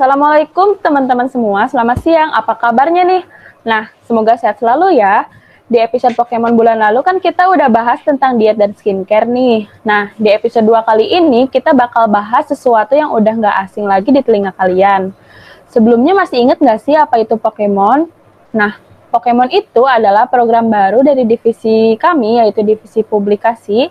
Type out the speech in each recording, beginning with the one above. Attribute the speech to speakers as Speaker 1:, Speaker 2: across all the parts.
Speaker 1: Assalamualaikum teman-teman semua, selamat siang, apa kabarnya nih? Nah, semoga sehat selalu ya. Di episode Pokemon bulan lalu kan kita udah bahas tentang diet dan skincare nih. Nah, di episode 2 kali ini kita bakal bahas sesuatu yang udah nggak asing lagi di telinga kalian. Sebelumnya masih inget nggak sih apa itu Pokemon? Nah, Pokemon itu adalah program baru dari divisi kami, yaitu divisi publikasi,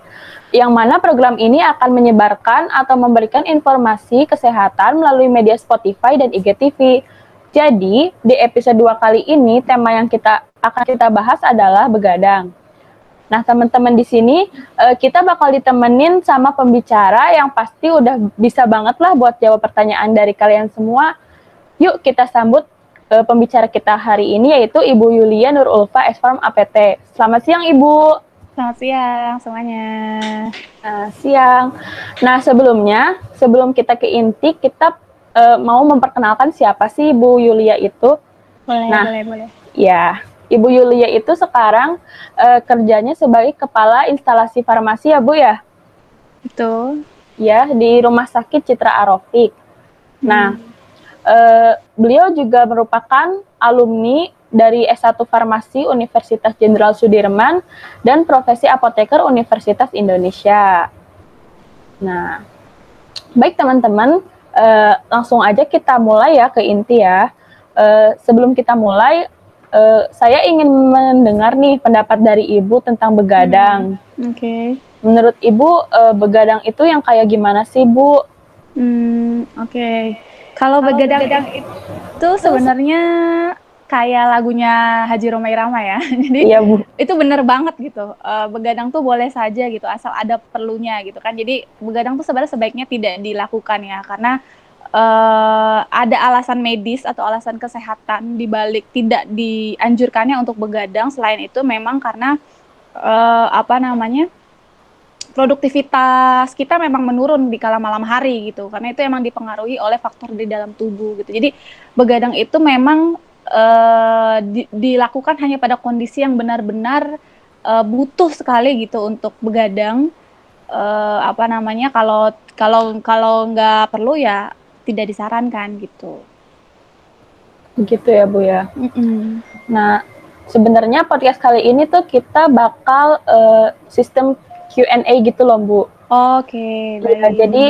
Speaker 1: yang mana program ini akan menyebarkan atau memberikan informasi kesehatan melalui media Spotify dan IGTV. Jadi, di episode 2 kali ini, tema yang kita akan kita bahas adalah begadang. Nah, teman-teman di sini, eh, kita bakal ditemenin sama pembicara yang pasti udah bisa banget lah buat jawab pertanyaan dari kalian semua. Yuk, kita sambut uh, pembicara kita hari ini yaitu Ibu Yulia Nur Ulfa Esfarm APT. Selamat siang Ibu.
Speaker 2: Selamat siang semuanya.
Speaker 1: Uh, siang. Nah sebelumnya, sebelum kita ke inti, kita uh, mau memperkenalkan siapa sih Ibu Yulia itu.
Speaker 2: Boleh,
Speaker 1: nah,
Speaker 2: boleh, boleh.
Speaker 1: Ya, Ibu Yulia itu sekarang uh, kerjanya sebagai kepala instalasi farmasi ya Bu ya?
Speaker 2: Betul.
Speaker 1: Ya, di Rumah Sakit Citra Arofik. Nah, hmm Uh, beliau juga merupakan alumni dari S1 Farmasi Universitas Jenderal Sudirman dan profesi apoteker Universitas Indonesia. Nah, baik teman-teman, uh, langsung aja kita mulai ya ke inti ya. Uh, sebelum kita mulai, uh, saya ingin mendengar nih pendapat dari Ibu tentang begadang.
Speaker 2: Hmm, Oke. Okay.
Speaker 1: Menurut Ibu, uh, begadang itu yang kayak gimana sih, Bu?
Speaker 2: Hmm, oke. Okay kalau begadang, begadang itu sebenarnya kayak lagunya Haji Romai Rama ya. Jadi iya, Bu. itu bener banget gitu. Uh, begadang tuh boleh saja gitu, asal ada perlunya gitu kan. Jadi begadang tuh sebenarnya sebaiknya tidak dilakukan ya, karena uh, ada alasan medis atau alasan kesehatan di balik tidak dianjurkannya untuk begadang. Selain itu memang karena uh, apa namanya? Produktivitas kita memang menurun di kala malam hari gitu karena itu emang dipengaruhi oleh faktor di dalam tubuh gitu. Jadi begadang itu memang uh, di, dilakukan hanya pada kondisi yang benar-benar uh, butuh sekali gitu untuk begadang. Uh, apa namanya kalau kalau kalau nggak perlu ya tidak disarankan gitu.
Speaker 1: Gitu ya bu ya? Mm -mm. nah sebenarnya podcast kali ini tuh kita bakal uh, sistem Q&A gitu loh Bu.
Speaker 2: Oke, okay,
Speaker 1: ya, jadi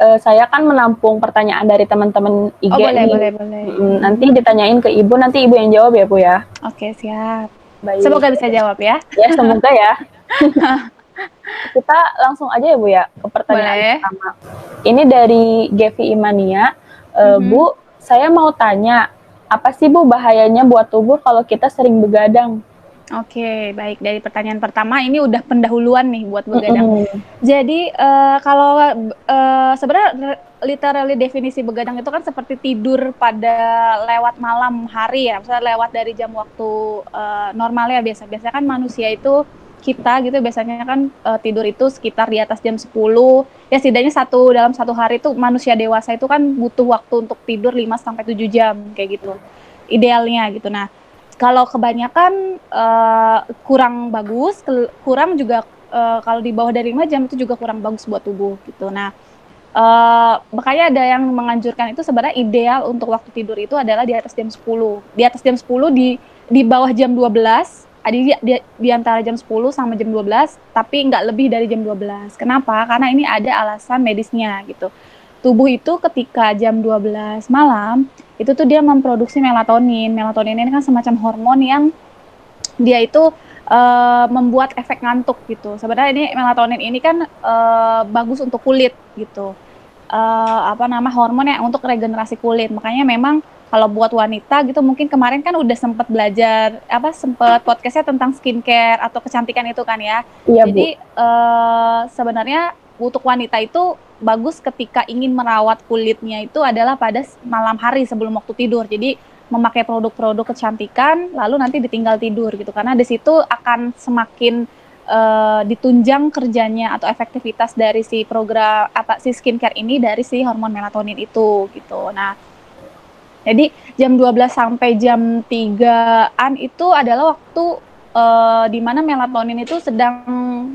Speaker 1: uh, saya kan menampung pertanyaan dari teman-teman IG.
Speaker 2: Oh boleh, nih. boleh, boleh.
Speaker 1: Hmm, nanti ditanyain ke Ibu, nanti Ibu yang jawab ya Bu ya.
Speaker 2: Oke, okay, siap. Baik. Semoga bisa jawab ya.
Speaker 1: Ya, semoga ya. Kita langsung aja ya Bu ya ke pertanyaan boleh. pertama. Ini dari Gevi Imania. Uh, mm -hmm. Bu, saya mau tanya, apa sih Bu bahayanya buat tubuh kalau kita sering begadang?
Speaker 2: Oke, baik. Dari pertanyaan pertama ini udah pendahuluan nih buat begadang. Mm -hmm. Jadi uh, kalau uh, sebenarnya literally definisi begadang itu kan seperti tidur pada lewat malam hari ya, misalnya lewat dari jam waktu uh, normal ya biasa. Biasanya kan manusia itu kita gitu biasanya kan uh, tidur itu sekitar di atas jam 10 ya setidaknya satu dalam satu hari itu manusia dewasa itu kan butuh waktu untuk tidur 5 sampai 7 jam kayak gitu idealnya gitu nah kalau kebanyakan uh, kurang bagus, kurang juga uh, kalau di bawah dari 5 jam itu juga kurang bagus buat tubuh gitu. Nah, uh, makanya ada yang menganjurkan itu sebenarnya ideal untuk waktu tidur itu adalah di atas jam 10. Di atas jam 10 di di bawah jam 12 ada di, di, di antara jam 10 sama jam 12, tapi nggak lebih dari jam 12. Kenapa? Karena ini ada alasan medisnya gitu. Tubuh itu ketika jam 12 malam itu tuh dia memproduksi melatonin. Melatonin ini kan semacam hormon yang dia itu uh, membuat efek ngantuk gitu. Sebenarnya ini melatonin ini kan uh, bagus untuk kulit gitu. Uh, apa nama hormon yang untuk regenerasi kulit. Makanya memang kalau buat wanita gitu mungkin kemarin kan udah sempat belajar apa sempat podcastnya tentang skincare atau kecantikan itu kan ya.
Speaker 1: Iya,
Speaker 2: Jadi uh, sebenarnya untuk wanita itu bagus ketika ingin merawat kulitnya itu adalah pada malam hari sebelum waktu tidur. Jadi memakai produk-produk kecantikan lalu nanti ditinggal tidur gitu karena di situ akan semakin uh, ditunjang kerjanya atau efektivitas dari si program apa si skincare ini dari si hormon melatonin itu gitu. Nah, jadi jam 12 sampai jam 3-an itu adalah waktu uh, di mana melatonin itu sedang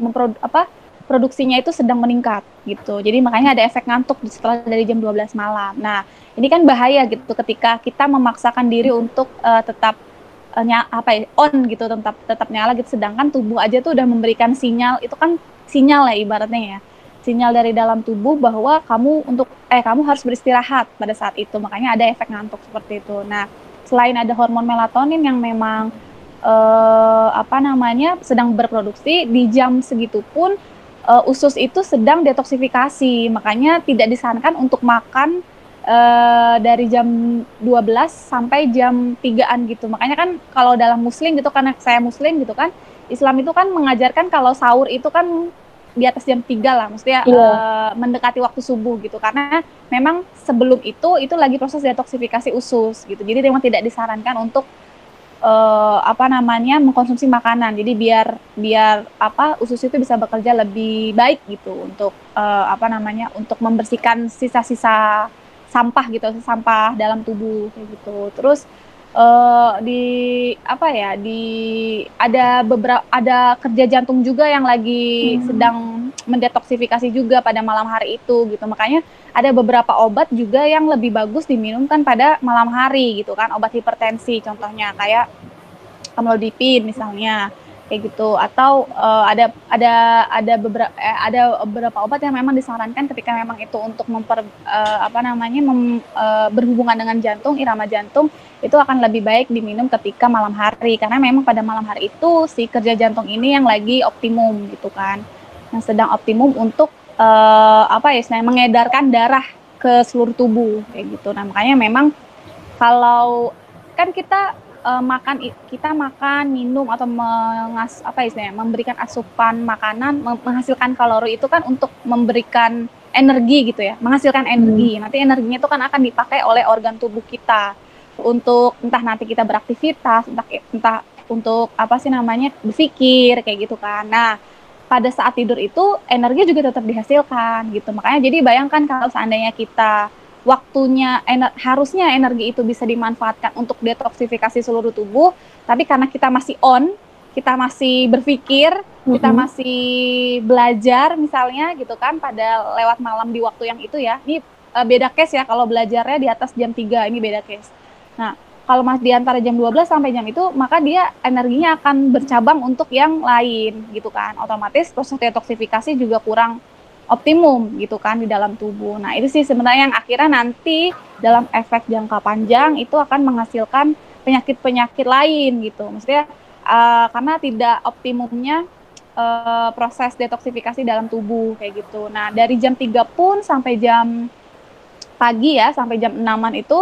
Speaker 2: memprodu apa produksinya itu sedang meningkat gitu. Jadi makanya ada efek ngantuk setelah dari jam 12 malam. Nah, ini kan bahaya gitu ketika kita memaksakan diri untuk uh, tetap uh, apa ya, on gitu, tetap tetap nyala gitu sedangkan tubuh aja tuh udah memberikan sinyal itu kan sinyal ya ibaratnya ya. Sinyal dari dalam tubuh bahwa kamu untuk eh kamu harus beristirahat pada saat itu. Makanya ada efek ngantuk seperti itu. Nah, selain ada hormon melatonin yang memang uh, apa namanya sedang berproduksi di jam segitu pun uh, usus itu sedang detoksifikasi makanya tidak disarankan untuk makan uh, dari jam 12 sampai jam 3-an gitu makanya kan kalau dalam muslim gitu karena saya muslim gitu kan Islam itu kan mengajarkan kalau sahur itu kan di atas jam 3 lah, maksudnya yeah. Iya. uh, mendekati waktu subuh gitu. Karena memang sebelum itu itu lagi proses detoksifikasi usus gitu. Jadi memang tidak disarankan untuk uh, apa namanya mengkonsumsi makanan. Jadi biar biar apa usus itu bisa bekerja lebih baik gitu untuk uh, apa namanya untuk membersihkan sisa-sisa sampah gitu, sampah dalam tubuh kayak gitu. Terus uh, di apa ya di ada beberapa ada kerja jantung juga yang lagi hmm. sedang mendetoksifikasi juga pada malam hari itu gitu. Makanya ada beberapa obat juga yang lebih bagus diminumkan pada malam hari gitu kan. Obat hipertensi contohnya kayak amlodipin misalnya kayak gitu. Atau uh, ada ada ada beberapa eh, ada beberapa obat yang memang disarankan ketika memang itu untuk memper uh, apa namanya mem, uh, berhubungan dengan jantung irama jantung itu akan lebih baik diminum ketika malam hari. Karena memang pada malam hari itu si kerja jantung ini yang lagi optimum gitu kan. Yang sedang optimum untuk uh, apa ya mengedarkan darah ke seluruh tubuh kayak gitu. Nah makanya memang kalau kan kita uh, makan kita makan minum atau mengas apa istilahnya memberikan asupan makanan menghasilkan kalori itu kan untuk memberikan energi gitu ya menghasilkan energi hmm. nanti energinya itu kan akan dipakai oleh organ tubuh kita untuk entah nanti kita beraktivitas entah entah untuk apa sih namanya berpikir kayak gitu kan nah pada saat tidur itu energi juga tetap dihasilkan gitu. Makanya jadi bayangkan kalau seandainya kita waktunya ener harusnya energi itu bisa dimanfaatkan untuk detoksifikasi seluruh tubuh, tapi karena kita masih on, kita masih berpikir, mm-hmm. kita masih belajar misalnya gitu kan pada lewat malam di waktu yang itu ya. Ini uh, beda case ya kalau belajarnya di atas jam 3 ini beda case. Nah, kalau mas di antara jam 12 sampai jam itu maka dia energinya akan bercabang untuk yang lain gitu kan otomatis proses detoksifikasi juga kurang optimum gitu kan di dalam tubuh. Nah itu sih sebenarnya yang akhirnya nanti dalam efek jangka panjang itu akan menghasilkan penyakit-penyakit lain gitu. Maksudnya uh, karena tidak optimumnya uh, proses detoksifikasi dalam tubuh kayak gitu. Nah dari jam 3 pun sampai jam pagi ya sampai jam 6 itu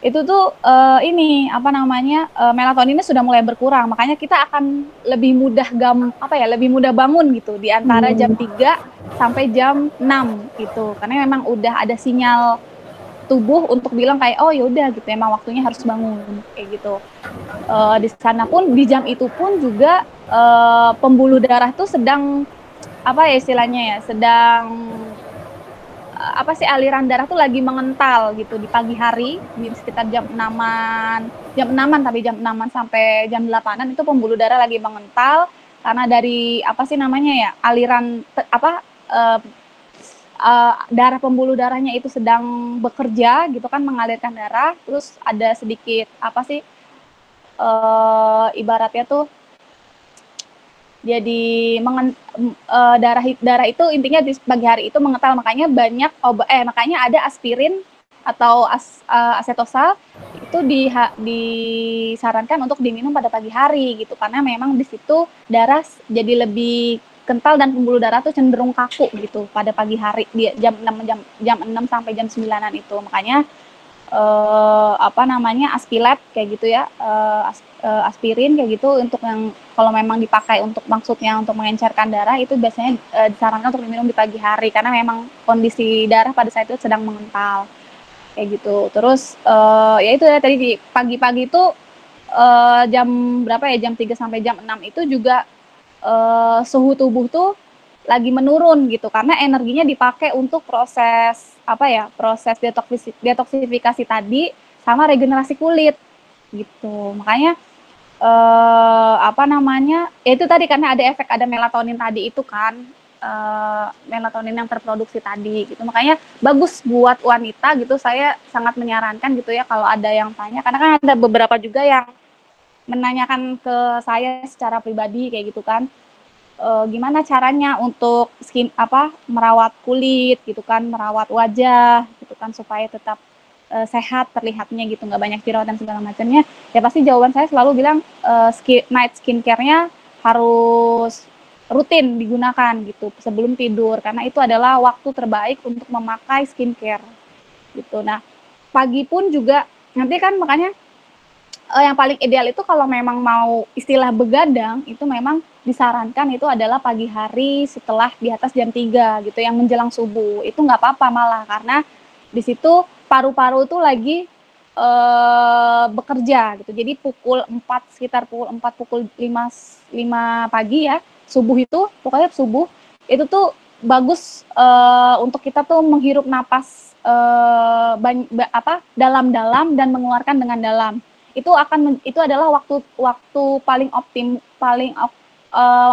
Speaker 2: itu tuh uh, ini apa namanya uh, melatoninnya sudah mulai berkurang. Makanya kita akan lebih mudah gam apa ya lebih mudah bangun gitu. Di antara hmm. jam 3 sampai jam 6 gitu. Karena memang udah ada sinyal tubuh untuk bilang kayak oh yaudah gitu. Emang waktunya harus bangun kayak gitu. Uh, di sana pun di jam itu pun juga uh, pembuluh darah tuh sedang apa ya istilahnya ya sedang apa sih aliran darah tuh lagi mengental gitu di pagi hari di sekitar jam enaman jam enaman tapi jam enaman sampai jam delapanan itu pembuluh darah lagi mengental karena dari apa sih namanya ya aliran apa uh, uh, darah pembuluh darahnya itu sedang bekerja gitu kan mengalirkan darah terus ada sedikit apa sih uh, ibaratnya tuh jadi mengen, uh, darah darah itu intinya di pagi hari itu mengental makanya banyak obat eh makanya ada aspirin atau as, uh, asetosal itu di, disarankan untuk diminum pada pagi hari gitu karena memang di situ darah jadi lebih kental dan pembuluh darah tuh cenderung kaku gitu pada pagi hari di jam 6 jam jam 6 sampai jam 9-an itu. Makanya uh, apa namanya aspilat kayak gitu ya uh, as, uh, aspirin kayak gitu untuk yang kalau memang dipakai untuk maksudnya untuk mengencerkan darah itu biasanya uh, disarankan untuk diminum di pagi hari. Karena memang kondisi darah pada saat itu sedang mengental. Kayak gitu. Terus uh, ya itu ya tadi di pagi-pagi itu uh, jam berapa ya? Jam 3 sampai jam 6 itu juga uh, suhu tubuh tuh lagi menurun gitu. Karena energinya dipakai untuk proses apa ya? Proses detoksifikasi tadi sama regenerasi kulit gitu. Makanya eh, apa namanya ya itu tadi karena ada efek ada melatonin tadi itu kan uh, melatonin yang terproduksi tadi gitu. Makanya bagus buat wanita gitu. Saya sangat menyarankan gitu ya kalau ada yang tanya karena kan ada beberapa juga yang menanyakan ke saya secara pribadi kayak gitu kan. Uh, gimana caranya untuk skin apa merawat kulit gitu kan, merawat wajah gitu kan supaya tetap uh, sehat terlihatnya gitu nggak banyak jerawat dan segala macamnya ya pasti jawaban saya selalu bilang uh, skin, night skincare-nya harus rutin digunakan gitu sebelum tidur karena itu adalah waktu terbaik untuk memakai skincare gitu. Nah pagi pun juga nanti kan makanya uh, yang paling ideal itu kalau memang mau istilah begadang itu memang disarankan itu adalah pagi hari setelah di atas jam 3 gitu yang menjelang subuh. Itu nggak apa-apa malah karena di situ paru-paru itu lagi uh, bekerja gitu. Jadi pukul 4 sekitar pukul 4 pukul 5 5 pagi ya, subuh itu pokoknya subuh itu tuh bagus uh, untuk kita tuh menghirup napas uh, apa dalam-dalam dan mengeluarkan dengan dalam. Itu akan itu adalah waktu waktu paling optim paling uh,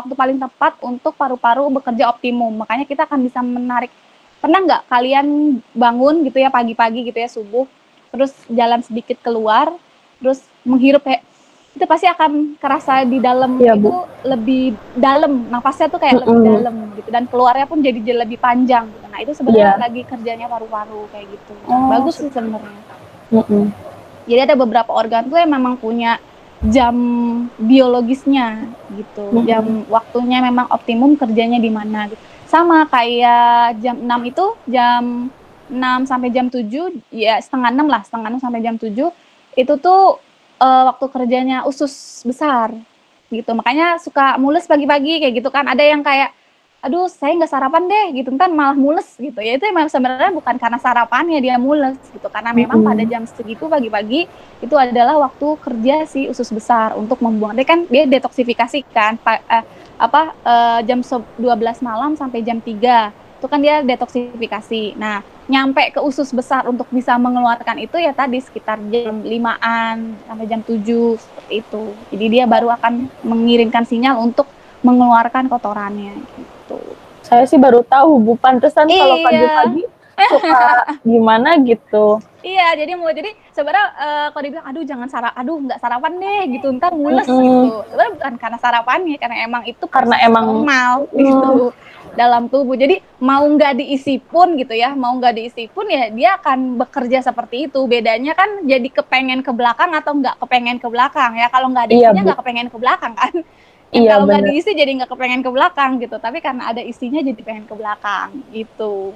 Speaker 2: waktu paling tepat untuk paru-paru bekerja optimum. Makanya kita akan bisa menarik pernah nggak kalian bangun gitu ya pagi-pagi gitu ya subuh terus jalan sedikit keluar terus menghirup kayak itu pasti akan kerasa di dalam ya, itu Bu. lebih dalam nafasnya tuh kayak mm -hmm. lebih dalam gitu dan keluarnya pun jadi lebih panjang gitu nah itu sebenarnya yeah. lagi kerjanya paru-paru kayak gitu oh, bagus sih sebenarnya mm -hmm. jadi ada beberapa organ tuh yang memang punya jam biologisnya gitu. Mm -hmm. jam waktunya memang optimum kerjanya di mana gitu. Sama kayak jam 6 itu jam 6 sampai jam 7 ya setengah 6 lah setengah 6 sampai jam 7 itu tuh uh, waktu kerjanya usus besar gitu. Makanya suka mules pagi-pagi kayak gitu kan. Ada yang kayak aduh saya nggak sarapan deh gitu kan malah mules gitu ya itu memang sebenarnya bukan karena sarapannya dia mules gitu karena memang mm -hmm. pada jam segitu pagi-pagi itu adalah waktu kerja si usus besar untuk membuang dia kan dia detoksifikasi kan uh, apa uh, jam 12 malam sampai jam 3 itu kan dia detoksifikasi. Nah, nyampe ke usus besar untuk bisa mengeluarkan itu ya tadi sekitar jam 5-an sampai jam 7 seperti itu. Jadi dia baru akan mengirimkan sinyal untuk mengeluarkan kotorannya gitu.
Speaker 1: Saya sih baru tahu Bu pantesan iya. kalau pagi-pagi suka gimana gitu.
Speaker 2: Iya, jadi mau jadi sebenarnya uh, kalau dibilang aduh jangan sarap, aduh nggak sarapan deh gitu, ntar mules mm -hmm. gitu. Sebenarnya bukan karena sarapannya, karena emang itu
Speaker 1: karena emang
Speaker 2: normal mm. gitu dalam tubuh. Jadi mau nggak diisi pun gitu ya, mau nggak diisi pun ya dia akan bekerja seperti itu. Bedanya kan jadi kepengen ke belakang atau nggak kepengen ke belakang ya. Kalau nggak ada iya, nggak kepengen ke belakang kan. Iya, kalau nggak diisi jadi nggak kepengen ke belakang gitu. Tapi karena ada isinya jadi pengen ke belakang gitu.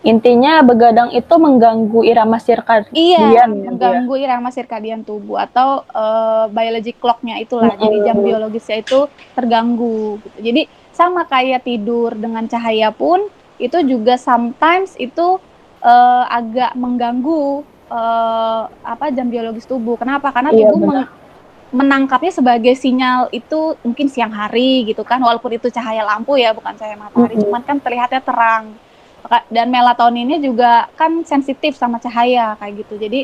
Speaker 1: Intinya begadang itu mengganggu irama sirkadian.
Speaker 2: Iya, ya, mengganggu ya. irama sirkadian tubuh atau uh, biologic clock-nya itulah. Mm -hmm. Jadi jam biologisnya itu terganggu gitu. Jadi sama kayak tidur dengan cahaya pun itu juga sometimes itu uh, agak mengganggu uh, apa jam biologis tubuh. Kenapa? Karena iya, tubuh meng menangkapnya sebagai sinyal itu mungkin siang hari gitu kan walaupun itu cahaya lampu ya bukan cahaya matahari mm -hmm. cuman kan terlihatnya terang. Dan melatoninnya juga kan sensitif sama cahaya kayak gitu. Jadi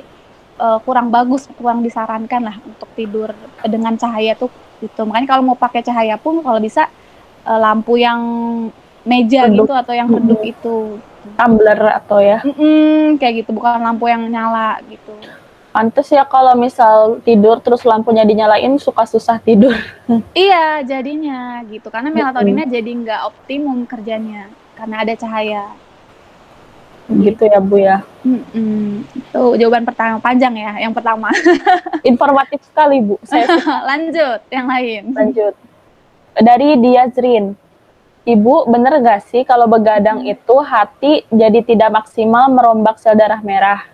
Speaker 2: uh, kurang bagus kurang disarankan lah untuk tidur dengan cahaya tuh gitu. Makanya kalau mau pakai cahaya pun kalau bisa uh, lampu yang meja redup. gitu atau yang redup mm -hmm. itu.
Speaker 1: Tumbler atau ya?
Speaker 2: Mm -mm, kayak gitu. Bukan lampu yang nyala gitu
Speaker 1: Pantes ya kalau misal tidur terus lampunya dinyalain suka susah tidur.
Speaker 2: iya jadinya gitu karena melatoninnya mm -hmm. jadi nggak optimum kerjanya karena ada cahaya
Speaker 1: gitu ya Bu ya.
Speaker 2: Hmm, itu jawaban pertama panjang ya, yang pertama.
Speaker 1: Informatif sekali Bu. Saya
Speaker 2: Lanjut, yang lain.
Speaker 1: Lanjut. Dari Diazrin. Ibu, bener gak sih kalau begadang itu hati jadi tidak maksimal merombak sel darah merah?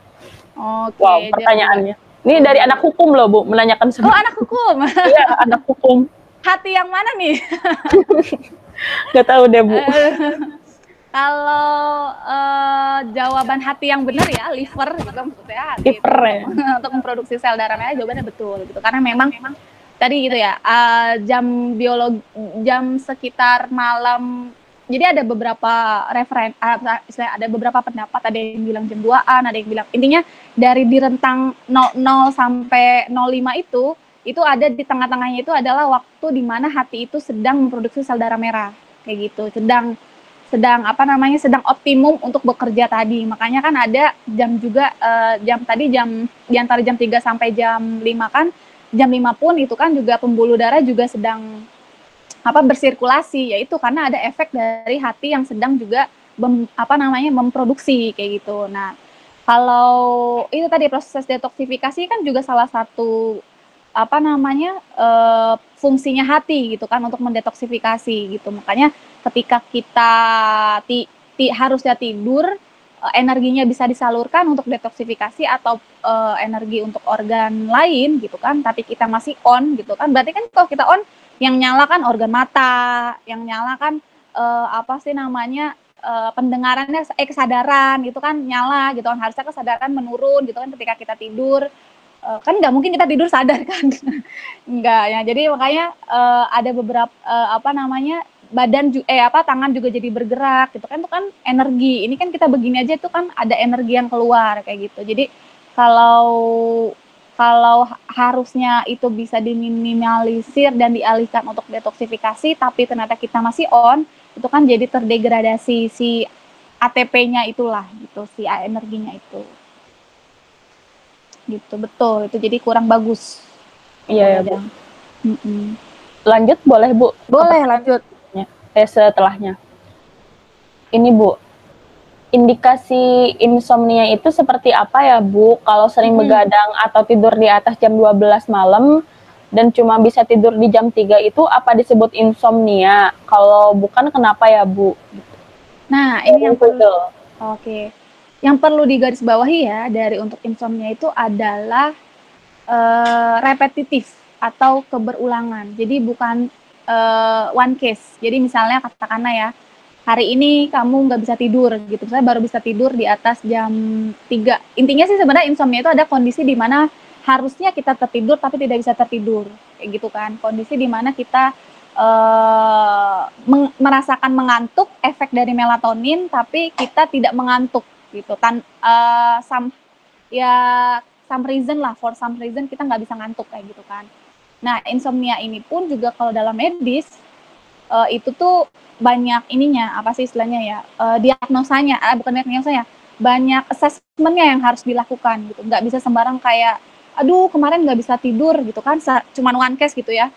Speaker 2: Oke.
Speaker 1: Wow, pertanyaannya. Ini dari anak hukum loh, Bu, menanyakan
Speaker 2: sebenarnya. Oh, anak hukum?
Speaker 1: Iya, anak hukum.
Speaker 2: Hati yang mana nih?
Speaker 1: Gak tahu deh, Bu.
Speaker 2: Kalau uh, jawaban hati yang benar ya liver gitu maksudnya
Speaker 1: hati liver ya.
Speaker 2: untuk memproduksi sel darah merah jawabannya betul gitu karena memang memang tadi gitu ya uh, jam biologi jam sekitar malam jadi ada beberapa referen uh, ada beberapa pendapat ada yang bilang jam 2-an ada yang bilang intinya dari di rentang 00 sampai 05 itu itu ada di tengah-tengahnya itu adalah waktu di mana hati itu sedang memproduksi sel darah merah kayak gitu sedang sedang apa namanya sedang optimum untuk bekerja tadi. Makanya kan ada jam juga uh, jam tadi jam di antara jam 3 sampai jam 5 kan jam 5 pun itu kan juga pembuluh darah juga sedang apa bersirkulasi yaitu karena ada efek dari hati yang sedang juga bem, apa namanya memproduksi kayak gitu. Nah, kalau itu tadi proses detoksifikasi kan juga salah satu apa namanya uh, fungsinya hati gitu kan untuk mendetoksifikasi gitu. Makanya ketika kita ti, ti, harusnya tidur uh, energinya bisa disalurkan untuk detoksifikasi atau uh, energi untuk organ lain gitu kan tapi kita masih on gitu kan berarti kan kalau kita on yang nyala kan organ mata yang nyala kan uh, apa sih namanya uh, pendengarannya eh kesadaran gitu kan nyala gitu kan. Harusnya kesadaran menurun gitu kan ketika kita tidur. Uh, kan nggak mungkin kita tidur sadar kan. Nggak ya. Jadi makanya uh, ada beberapa uh, apa namanya badan eh apa tangan juga jadi bergerak gitu kan. Itu kan energi. Ini kan kita begini aja itu kan ada energi yang keluar kayak gitu. Jadi kalau kalau harusnya itu bisa diminimalisir dan dialihkan untuk detoksifikasi tapi ternyata kita masih on itu kan jadi terdegradasi si ATP-nya itulah gitu si energinya itu. Gitu betul itu jadi kurang bagus.
Speaker 1: Iya ya bu mm -mm. lanjut boleh bu?
Speaker 2: Boleh lanjut.
Speaker 1: Eh setelahnya. Ini Bu, indikasi insomnia itu seperti apa ya Bu? Kalau sering hmm. begadang atau tidur di atas jam 12 malam dan cuma bisa tidur di jam 3 itu apa disebut insomnia? Kalau bukan kenapa ya Bu?
Speaker 2: Nah, ini yang perlu. Oke. Okay. Yang perlu digarisbawahi ya dari untuk insomnia itu adalah uh, repetitif atau keberulangan. Jadi bukan uh, one case. Jadi misalnya katakanlah ya, hari ini kamu nggak bisa tidur gitu. Saya baru bisa tidur di atas jam 3. Intinya sih sebenarnya insomnia itu ada kondisi di mana harusnya kita tertidur tapi tidak bisa tertidur. Kayak gitu kan. Kondisi di mana kita uh, meng merasakan mengantuk efek dari melatonin tapi kita tidak mengantuk gitu. Tan uh, some ya some reason lah for some reason kita nggak bisa ngantuk kayak gitu kan. Nah, insomnia ini pun juga kalau dalam medis uh, itu tuh banyak ininya apa sih istilahnya ya uh, diagnosanya, uh, bukan diagnosanya, banyak assessmentnya yang harus dilakukan gitu. Nggak bisa sembarang kayak, aduh kemarin nggak bisa tidur gitu kan, cuman one case gitu ya.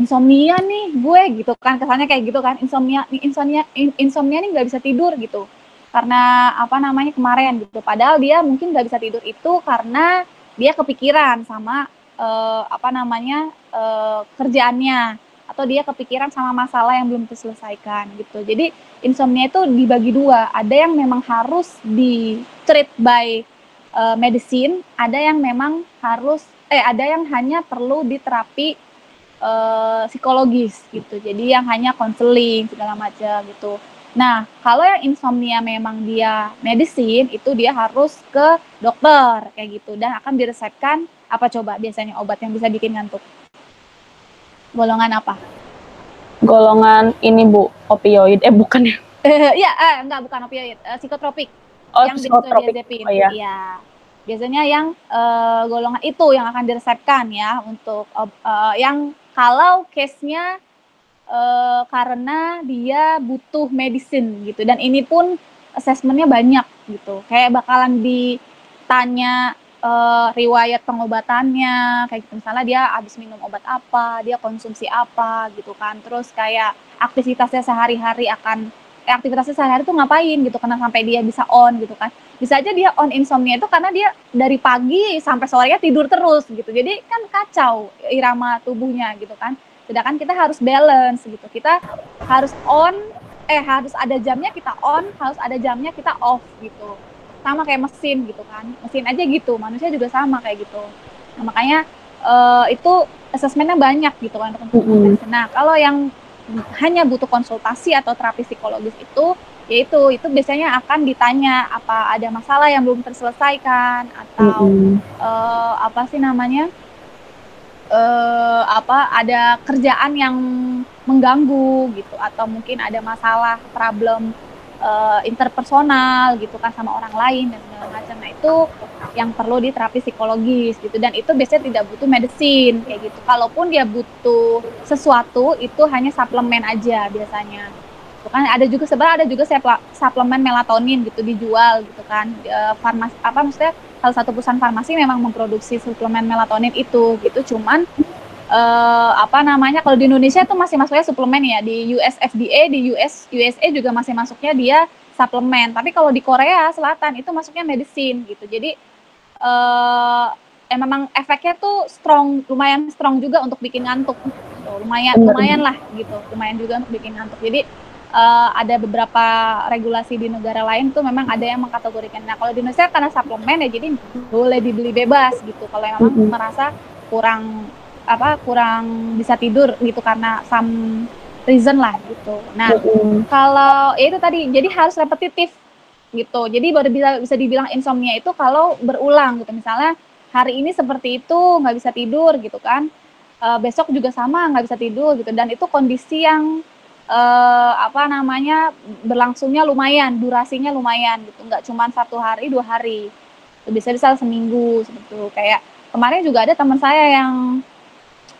Speaker 2: Insomnia nih gue gitu kan, kesannya kayak gitu kan, insomnia, insomnia, insomnia nih nggak bisa tidur gitu karena apa namanya kemarin gitu. Padahal dia mungkin nggak bisa tidur itu karena dia kepikiran sama uh, apa namanya uh, kerjaannya atau dia kepikiran sama masalah yang belum terselesaikan gitu. Jadi insomnia itu dibagi dua, ada yang memang harus di treat by uh, medicine, ada yang memang harus eh ada yang hanya perlu diterapi uh, psikologis gitu. Jadi yang hanya konseling segala macam gitu. Nah, kalau yang insomnia memang dia medicine itu dia harus ke dokter kayak gitu dan akan diresepkan apa coba biasanya obat yang bisa bikin ngantuk? Golongan apa?
Speaker 1: Golongan ini Bu, opioid. Eh bukan ya?
Speaker 2: Iya, eh, enggak bukan opioid, uh, psikotropik.
Speaker 1: Oh, yang psikotropik. Oh, iya.
Speaker 2: iya. Biasanya yang uh, golongan itu yang akan diresepkan ya untuk uh, yang kalau case-nya uh, karena dia butuh medicine gitu dan ini pun assessmentnya banyak gitu. Kayak bakalan ditanya uh, riwayat pengobatannya kayak gitu. Misalnya dia habis minum obat apa dia konsumsi apa gitu kan. Terus kayak aktivitasnya sehari-hari akan eh, aktivitasnya sehari-hari tuh ngapain gitu karena sampai dia bisa on gitu kan. Bisa aja dia on insomnia itu karena dia dari pagi sampai sorenya tidur terus gitu. Jadi kan kacau irama tubuhnya gitu kan. Sedangkan kita harus balance gitu. Kita harus on eh harus ada jamnya kita on harus ada jamnya kita off gitu sama kayak mesin gitu kan mesin aja gitu manusia juga sama kayak gitu nah, makanya uh, itu asesmennya banyak gitu kan untuk mm -hmm. nah kalau yang hanya butuh konsultasi atau terapi psikologis itu yaitu itu biasanya akan ditanya apa ada masalah yang belum terselesaikan atau mm -hmm. uh, apa sih namanya uh, apa ada kerjaan yang mengganggu gitu atau mungkin ada masalah problem uh, interpersonal gitu kan sama orang lain dan segala macam. Nah itu yang perlu di terapi psikologis gitu dan itu biasanya tidak butuh medicine kayak gitu. Kalaupun dia butuh sesuatu itu hanya suplemen aja biasanya kan ada juga sebenarnya ada juga suplemen melatonin gitu dijual gitu kan e, farmasi apa maksudnya salah satu perusahaan farmasi memang memproduksi suplemen melatonin itu gitu cuman e, apa namanya kalau di Indonesia itu masih masuknya suplemen ya di US FDA di US USA juga masih masuknya dia suplemen tapi kalau di Korea Selatan itu masuknya medicine gitu jadi e, eh, memang efeknya tuh strong lumayan strong juga untuk bikin ngantuk gitu. lumayan lumayan lah gitu lumayan juga untuk bikin ngantuk jadi uh, ada beberapa regulasi di negara lain tuh memang ada yang mengkategorikan. Nah kalau di Indonesia karena suplemen ya jadi boleh dibeli bebas gitu. Kalau yang memang merasa kurang apa kurang bisa tidur gitu karena some reason lah gitu. Nah mm -hmm. kalau ya itu tadi jadi harus repetitif gitu. Jadi baru bisa bisa dibilang insomnia itu kalau berulang gitu. Misalnya hari ini seperti itu nggak bisa tidur gitu kan. Uh, besok juga sama nggak bisa tidur gitu dan itu kondisi yang uh, apa namanya berlangsungnya lumayan, durasinya lumayan gitu, nggak cuma satu hari dua hari, bisa bisa seminggu seperti itu. Kayak kemarin juga ada teman saya yang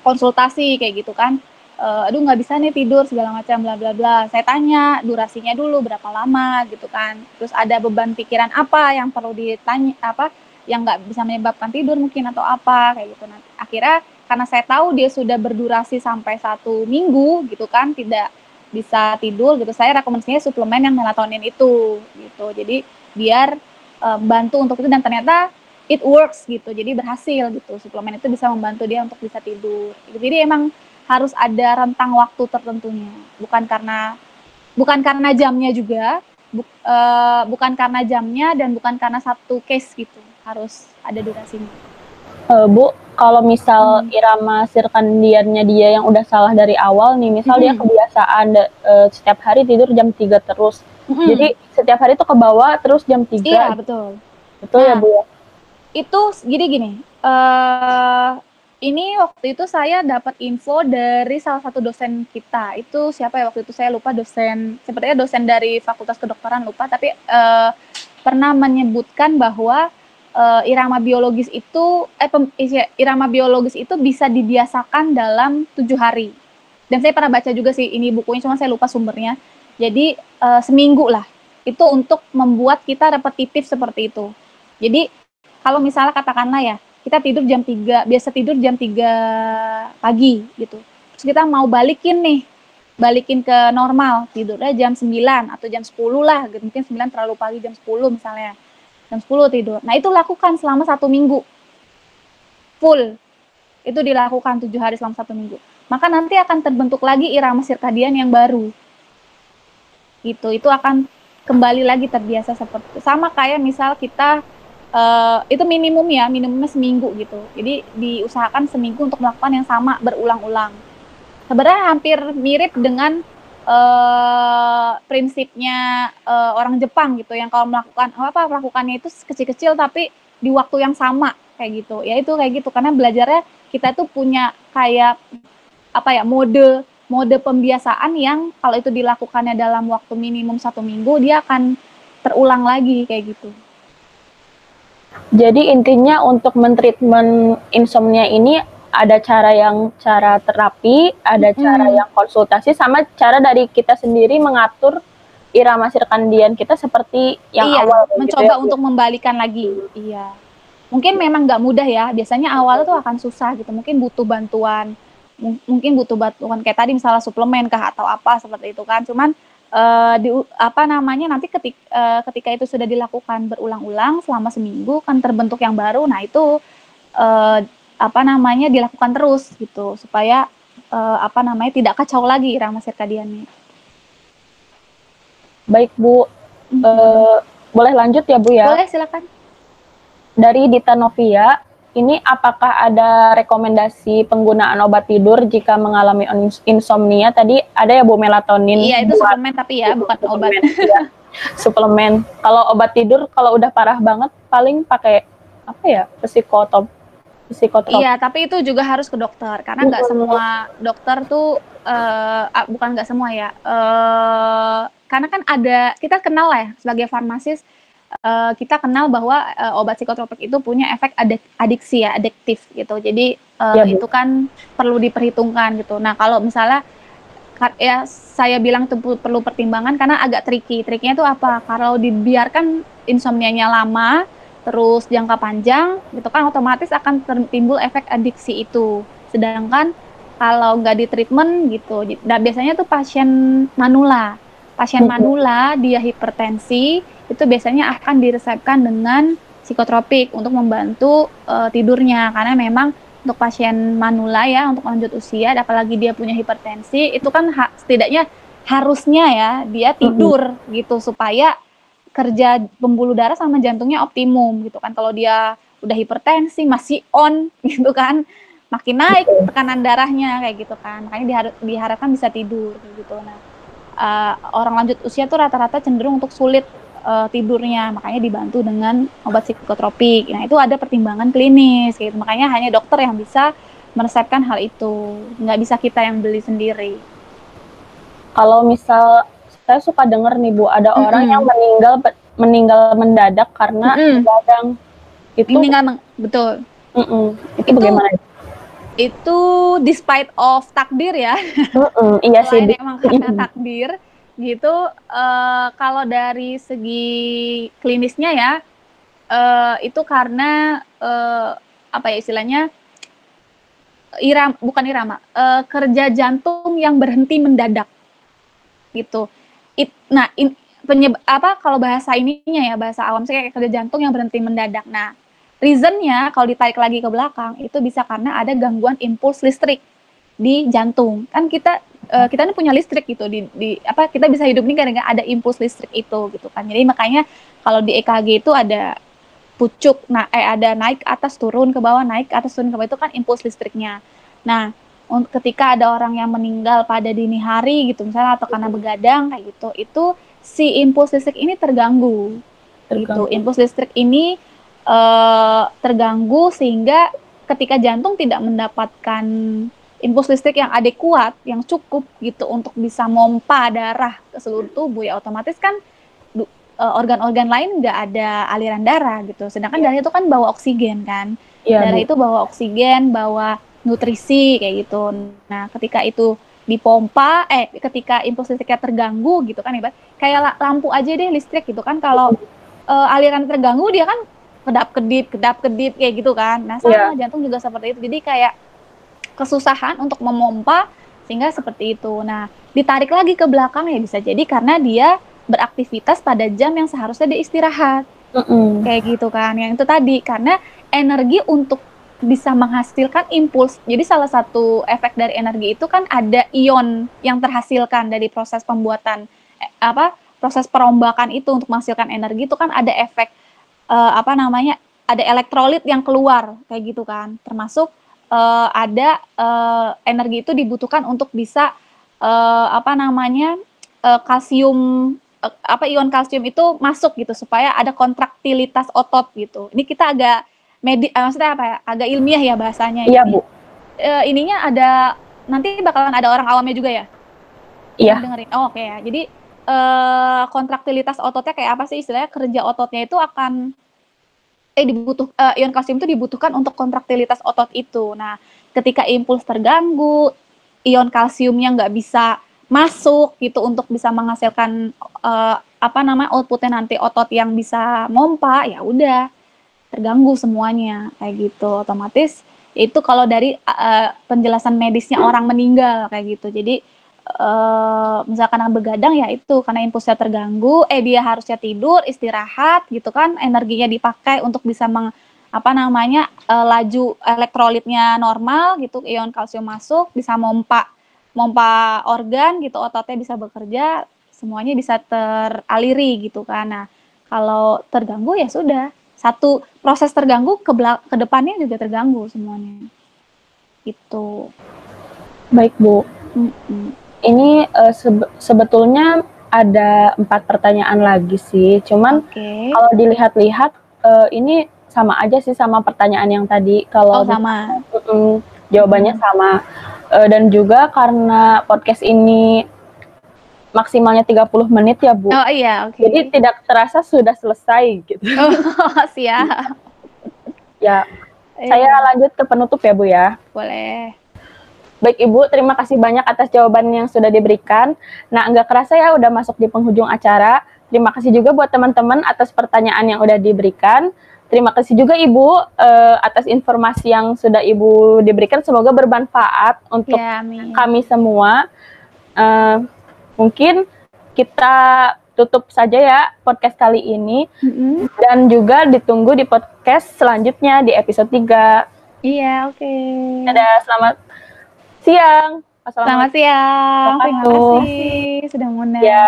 Speaker 2: konsultasi kayak gitu kan, uh, aduh nggak bisa nih tidur segala macam bla bla bla. Saya tanya durasinya dulu berapa lama gitu kan, terus ada beban pikiran apa yang perlu ditanya apa yang nggak bisa menyebabkan tidur mungkin atau apa kayak gitu. Nanti akhirnya karena saya tahu dia sudah berdurasi sampai satu minggu gitu kan tidak bisa tidur gitu saya rekomendasinya suplemen yang melatonin itu gitu. Jadi biar uh, bantu untuk itu. Dan ternyata it works gitu jadi berhasil gitu suplemen itu bisa membantu dia untuk bisa tidur gitu. jadi emang harus ada rentang waktu tertentunya bukan karena bukan karena jamnya juga bu, uh, bukan karena jamnya dan bukan karena satu case gitu harus ada durasinya
Speaker 1: uh, Bu, kalau misal hmm. irama sirkandiannya dia yang udah salah dari awal nih, misal hmm. dia kebiasaan uh, setiap hari tidur jam 3 terus. Hmm. Jadi setiap hari itu ke bawah terus jam 3.
Speaker 2: Iya, betul.
Speaker 1: Betul ya, nah, ya, Bu ya?
Speaker 2: Itu gini gini. Uh, ini waktu itu saya dapat info dari salah satu dosen kita. Itu siapa ya waktu itu saya lupa dosen, sepertinya dosen dari Fakultas Kedokteran lupa, tapi uh, pernah menyebutkan bahwa uh, irama biologis itu eh pem, irama biologis itu bisa dibiasakan dalam tujuh hari. Dan saya pernah baca juga sih ini bukunya, cuma saya lupa sumbernya. Jadi uh, seminggu lah itu untuk membuat kita repetitif seperti itu. Jadi kalau misalnya katakanlah ya kita tidur jam 3, biasa tidur jam 3 pagi gitu. Terus kita mau balikin nih, balikin ke normal, tidurnya jam 9 atau jam 10 lah, mungkin 9 terlalu pagi jam 10 misalnya jam 10 tidur. Nah itu lakukan selama satu minggu. Full. Itu dilakukan tujuh hari selama satu minggu. Maka nanti akan terbentuk lagi irama sirkadian yang baru. Gitu. Itu akan kembali lagi terbiasa seperti sama kayak misal kita uh, itu minimum ya minimumnya seminggu gitu. Jadi diusahakan seminggu untuk melakukan yang sama berulang-ulang. Sebenarnya hampir mirip dengan uh, prinsipnya uh, orang Jepang gitu. Yang kalau melakukan apa melakukannya itu kecil-kecil tapi di waktu yang sama kayak gitu. Ya itu kayak gitu. Karena belajarnya kita tuh punya kayak apa ya mode mode pembiasaan yang kalau itu dilakukannya dalam waktu minimum satu minggu dia akan terulang lagi kayak gitu.
Speaker 1: Jadi intinya untuk mentreatment insomnia ini ada cara yang cara terapi, ada hmm. cara yang konsultasi, sama cara dari kita sendiri mengatur irama sirkandian kita seperti yang
Speaker 2: iya,
Speaker 1: awal.
Speaker 2: Gitu mencoba ya. untuk membalikan lagi. Iya. Mungkin memang nggak mudah ya. Biasanya awal itu akan susah gitu. Mungkin butuh bantuan. Mungkin butuh bantuan kayak tadi misalnya suplemen kah atau apa seperti itu kan. Cuman uh, di apa namanya nanti ketik, uh, ketika itu sudah dilakukan berulang-ulang selama seminggu kan terbentuk yang baru. Nah itu uh, apa namanya dilakukan terus gitu supaya uh, apa namanya tidak kacau lagi irama sirkadiannya.
Speaker 1: Baik Bu, mm -hmm. uh, boleh lanjut ya Bu ya?
Speaker 2: Boleh silakan.
Speaker 1: Dari Dita Novia, ini apakah ada rekomendasi penggunaan obat tidur jika mengalami insomnia? Tadi ada ya Bu melatonin.
Speaker 2: Iya itu suplemen tapi ya bukan suplemen, obat. Ya.
Speaker 1: suplemen. Kalau obat tidur kalau udah parah banget paling pakai apa ya psikotop psikotrop.
Speaker 2: Iya, tapi itu juga harus ke dokter karena nggak semua dokter tuh uh, bukan nggak semua ya. Uh, karena kan ada kita kenal lah ya sebagai farmasis uh, kita kenal bahwa uh, obat psikotropik itu punya efek adik adiksi ya, adiktif gitu. Jadi uh, ya, itu kan perlu diperhitungkan gitu. Nah, kalau misalnya ya saya bilang itu perlu pertimbangan karena agak tricky. Triknya itu apa? Kalau dibiarkan insomnianya lama, terus jangka panjang, gitu kan otomatis akan timbul efek adiksi itu. Sedangkan kalau nggak di treatment gitu, nah biasanya tuh pasien manula. Pasien manula dia hipertensi itu biasanya akan diresepkan dengan psikotropik untuk membantu uh, tidurnya. Karena memang untuk pasien manula ya untuk lanjut usia apalagi dia punya hipertensi itu kan ha setidaknya harusnya ya dia tidur mm-hmm. gitu supaya kerja pembuluh darah sama jantungnya optimum gitu kan. Kalau dia udah hipertensi masih on gitu kan. Makin naik tekanan darahnya kayak gitu kan. Makanya dihar diharapkan bisa tidur gitu. Nah uh, orang lanjut usia tuh rata-rata cenderung untuk sulit uh, tidurnya. Makanya dibantu dengan obat psikotropik. Nah itu ada pertimbangan klinis gitu. Makanya hanya dokter yang bisa meresepkan hal itu. Nggak bisa kita yang beli sendiri.
Speaker 1: Kalau misal saya suka dengar nih bu ada mm -hmm. orang yang meninggal meninggal mendadak karena mm -hmm.
Speaker 2: itu meninggal betul.
Speaker 1: Mm -mm. itu, itu bagaimana
Speaker 2: itu despite of takdir ya.
Speaker 1: Mm -mm, iya sih
Speaker 2: emang karena takdir gitu uh, kalau dari segi klinisnya ya uh, itu karena uh, apa ya istilahnya iram bukan irama uh, kerja jantung yang berhenti mendadak gitu. It, nah in, penyeb, apa kalau bahasa ininya ya bahasa awam sih kayak kerja jantung yang berhenti mendadak. Nah reasonnya kalau ditarik lagi ke belakang itu bisa karena ada gangguan impuls listrik di jantung. Kan kita uh, kita ini punya listrik gitu di, di apa kita bisa hidup ini karena ada impuls listrik itu gitu kan. Jadi makanya kalau di EKG itu ada pucuk nah eh ada naik atas turun ke bawah naik ke atas turun ke bawah itu kan impuls listriknya. Nah ketika ada orang yang meninggal pada dini hari gitu misalnya atau karena begadang kayak gitu itu si impuls listrik ini terganggu, gitu. terganggu. gitu impuls listrik ini uh, terganggu sehingga ketika jantung tidak mendapatkan impuls listrik yang adekuat, yang cukup gitu untuk bisa mompa darah ke seluruh tubuh ya otomatis kan eh, organ-organ lain nggak ada aliran darah gitu. Sedangkan darah itu kan bawa oksigen kan. Ya, darah Bu. itu bawa oksigen, bawa nutrisi kayak gitu. Nah, ketika itu dipompa, eh ketika impuls listriknya terganggu gitu kan ibarat kayak lampu aja deh listrik gitu kan kalau uh, aliran terganggu dia kan kedap-kedip, kedap-kedip kayak gitu kan. Nah, sama ya. jantung juga seperti itu. Jadi kayak kesusahan untuk memompa sehingga seperti itu. Nah, ditarik lagi ke belakang ya bisa jadi karena dia beraktivitas pada jam yang seharusnya dia istirahat. Mm -hmm. Kayak gitu kan. Yang itu tadi karena energi untuk bisa menghasilkan impuls. Jadi salah satu efek dari energi itu kan ada ion yang terhasilkan dari proses pembuatan eh, apa proses perombakan itu untuk menghasilkan energi itu kan ada efek uh, apa namanya ada elektrolit yang keluar kayak gitu kan termasuk uh, ada uh, energi itu dibutuhkan untuk bisa uh, apa namanya uh, kalsium uh, apa ion kalsium itu masuk gitu supaya ada kontraktilitas otot gitu. Ini kita agak medi uh, maksudnya apa ya? Agak ilmiah ya bahasanya.
Speaker 1: Iya, Bu.
Speaker 2: Uh, ininya ada nanti bakalan ada orang awamnya juga ya?
Speaker 1: Iya.
Speaker 2: Dengerin. Oh, oke okay, ya. Jadi uh, kontraktilitas ototnya kayak apa sih istilahnya kerja ototnya itu akan eh dibutuh uh, ion kalsium itu dibutuhkan untuk kontraktilitas otot itu. Nah, ketika impuls terganggu, ion kalsiumnya nggak bisa masuk gitu untuk bisa menghasilkan uh, apa nama outputnya nanti otot yang bisa mompa, ya udah terganggu semuanya kayak gitu. Otomatis itu kalau dari uh, penjelasan medisnya orang meninggal kayak gitu. Jadi uh, misalkan begadang ya itu karena impulsnya terganggu, eh dia harusnya tidur, istirahat gitu kan, energinya dipakai untuk bisa meng apa namanya uh, laju elektrolitnya normal gitu, ion kalsium masuk, bisa mompa mompa organ gitu, ototnya bisa bekerja, semuanya bisa teraliri gitu kan. Nah, kalau terganggu ya sudah, satu proses terganggu ke ke depannya juga terganggu semuanya. Itu.
Speaker 1: Baik, Bu. Mm -mm ini uh, sebe sebetulnya ada empat pertanyaan lagi sih. Cuman okay. kalau dilihat-lihat uh, ini sama aja sih sama pertanyaan yang tadi. Kalau
Speaker 2: oh, sama.
Speaker 1: Uh, jawabannya hmm. sama. Uh, dan juga karena podcast ini maksimalnya 30 menit ya, Bu.
Speaker 2: Oh iya, oke. Okay.
Speaker 1: Jadi tidak terasa sudah selesai gitu.
Speaker 2: Oh, siap.
Speaker 1: ya. Saya lanjut ke penutup ya, Bu ya.
Speaker 2: Boleh.
Speaker 1: Baik Ibu, terima kasih banyak atas jawaban yang sudah diberikan. Nah, nggak kerasa ya udah masuk di penghujung acara. Terima kasih juga buat teman-teman atas pertanyaan yang udah diberikan. Terima kasih juga Ibu uh, atas informasi yang sudah Ibu diberikan. Semoga bermanfaat untuk ya, kami semua. Uh, mungkin kita tutup saja ya podcast kali ini. Mm -hmm. Dan juga ditunggu di podcast selanjutnya di episode 3.
Speaker 2: Iya, oke. Okay.
Speaker 1: Dadah, selamat siang.
Speaker 2: Selamat siang. Terima kasih sudah mengundang.
Speaker 1: Ya.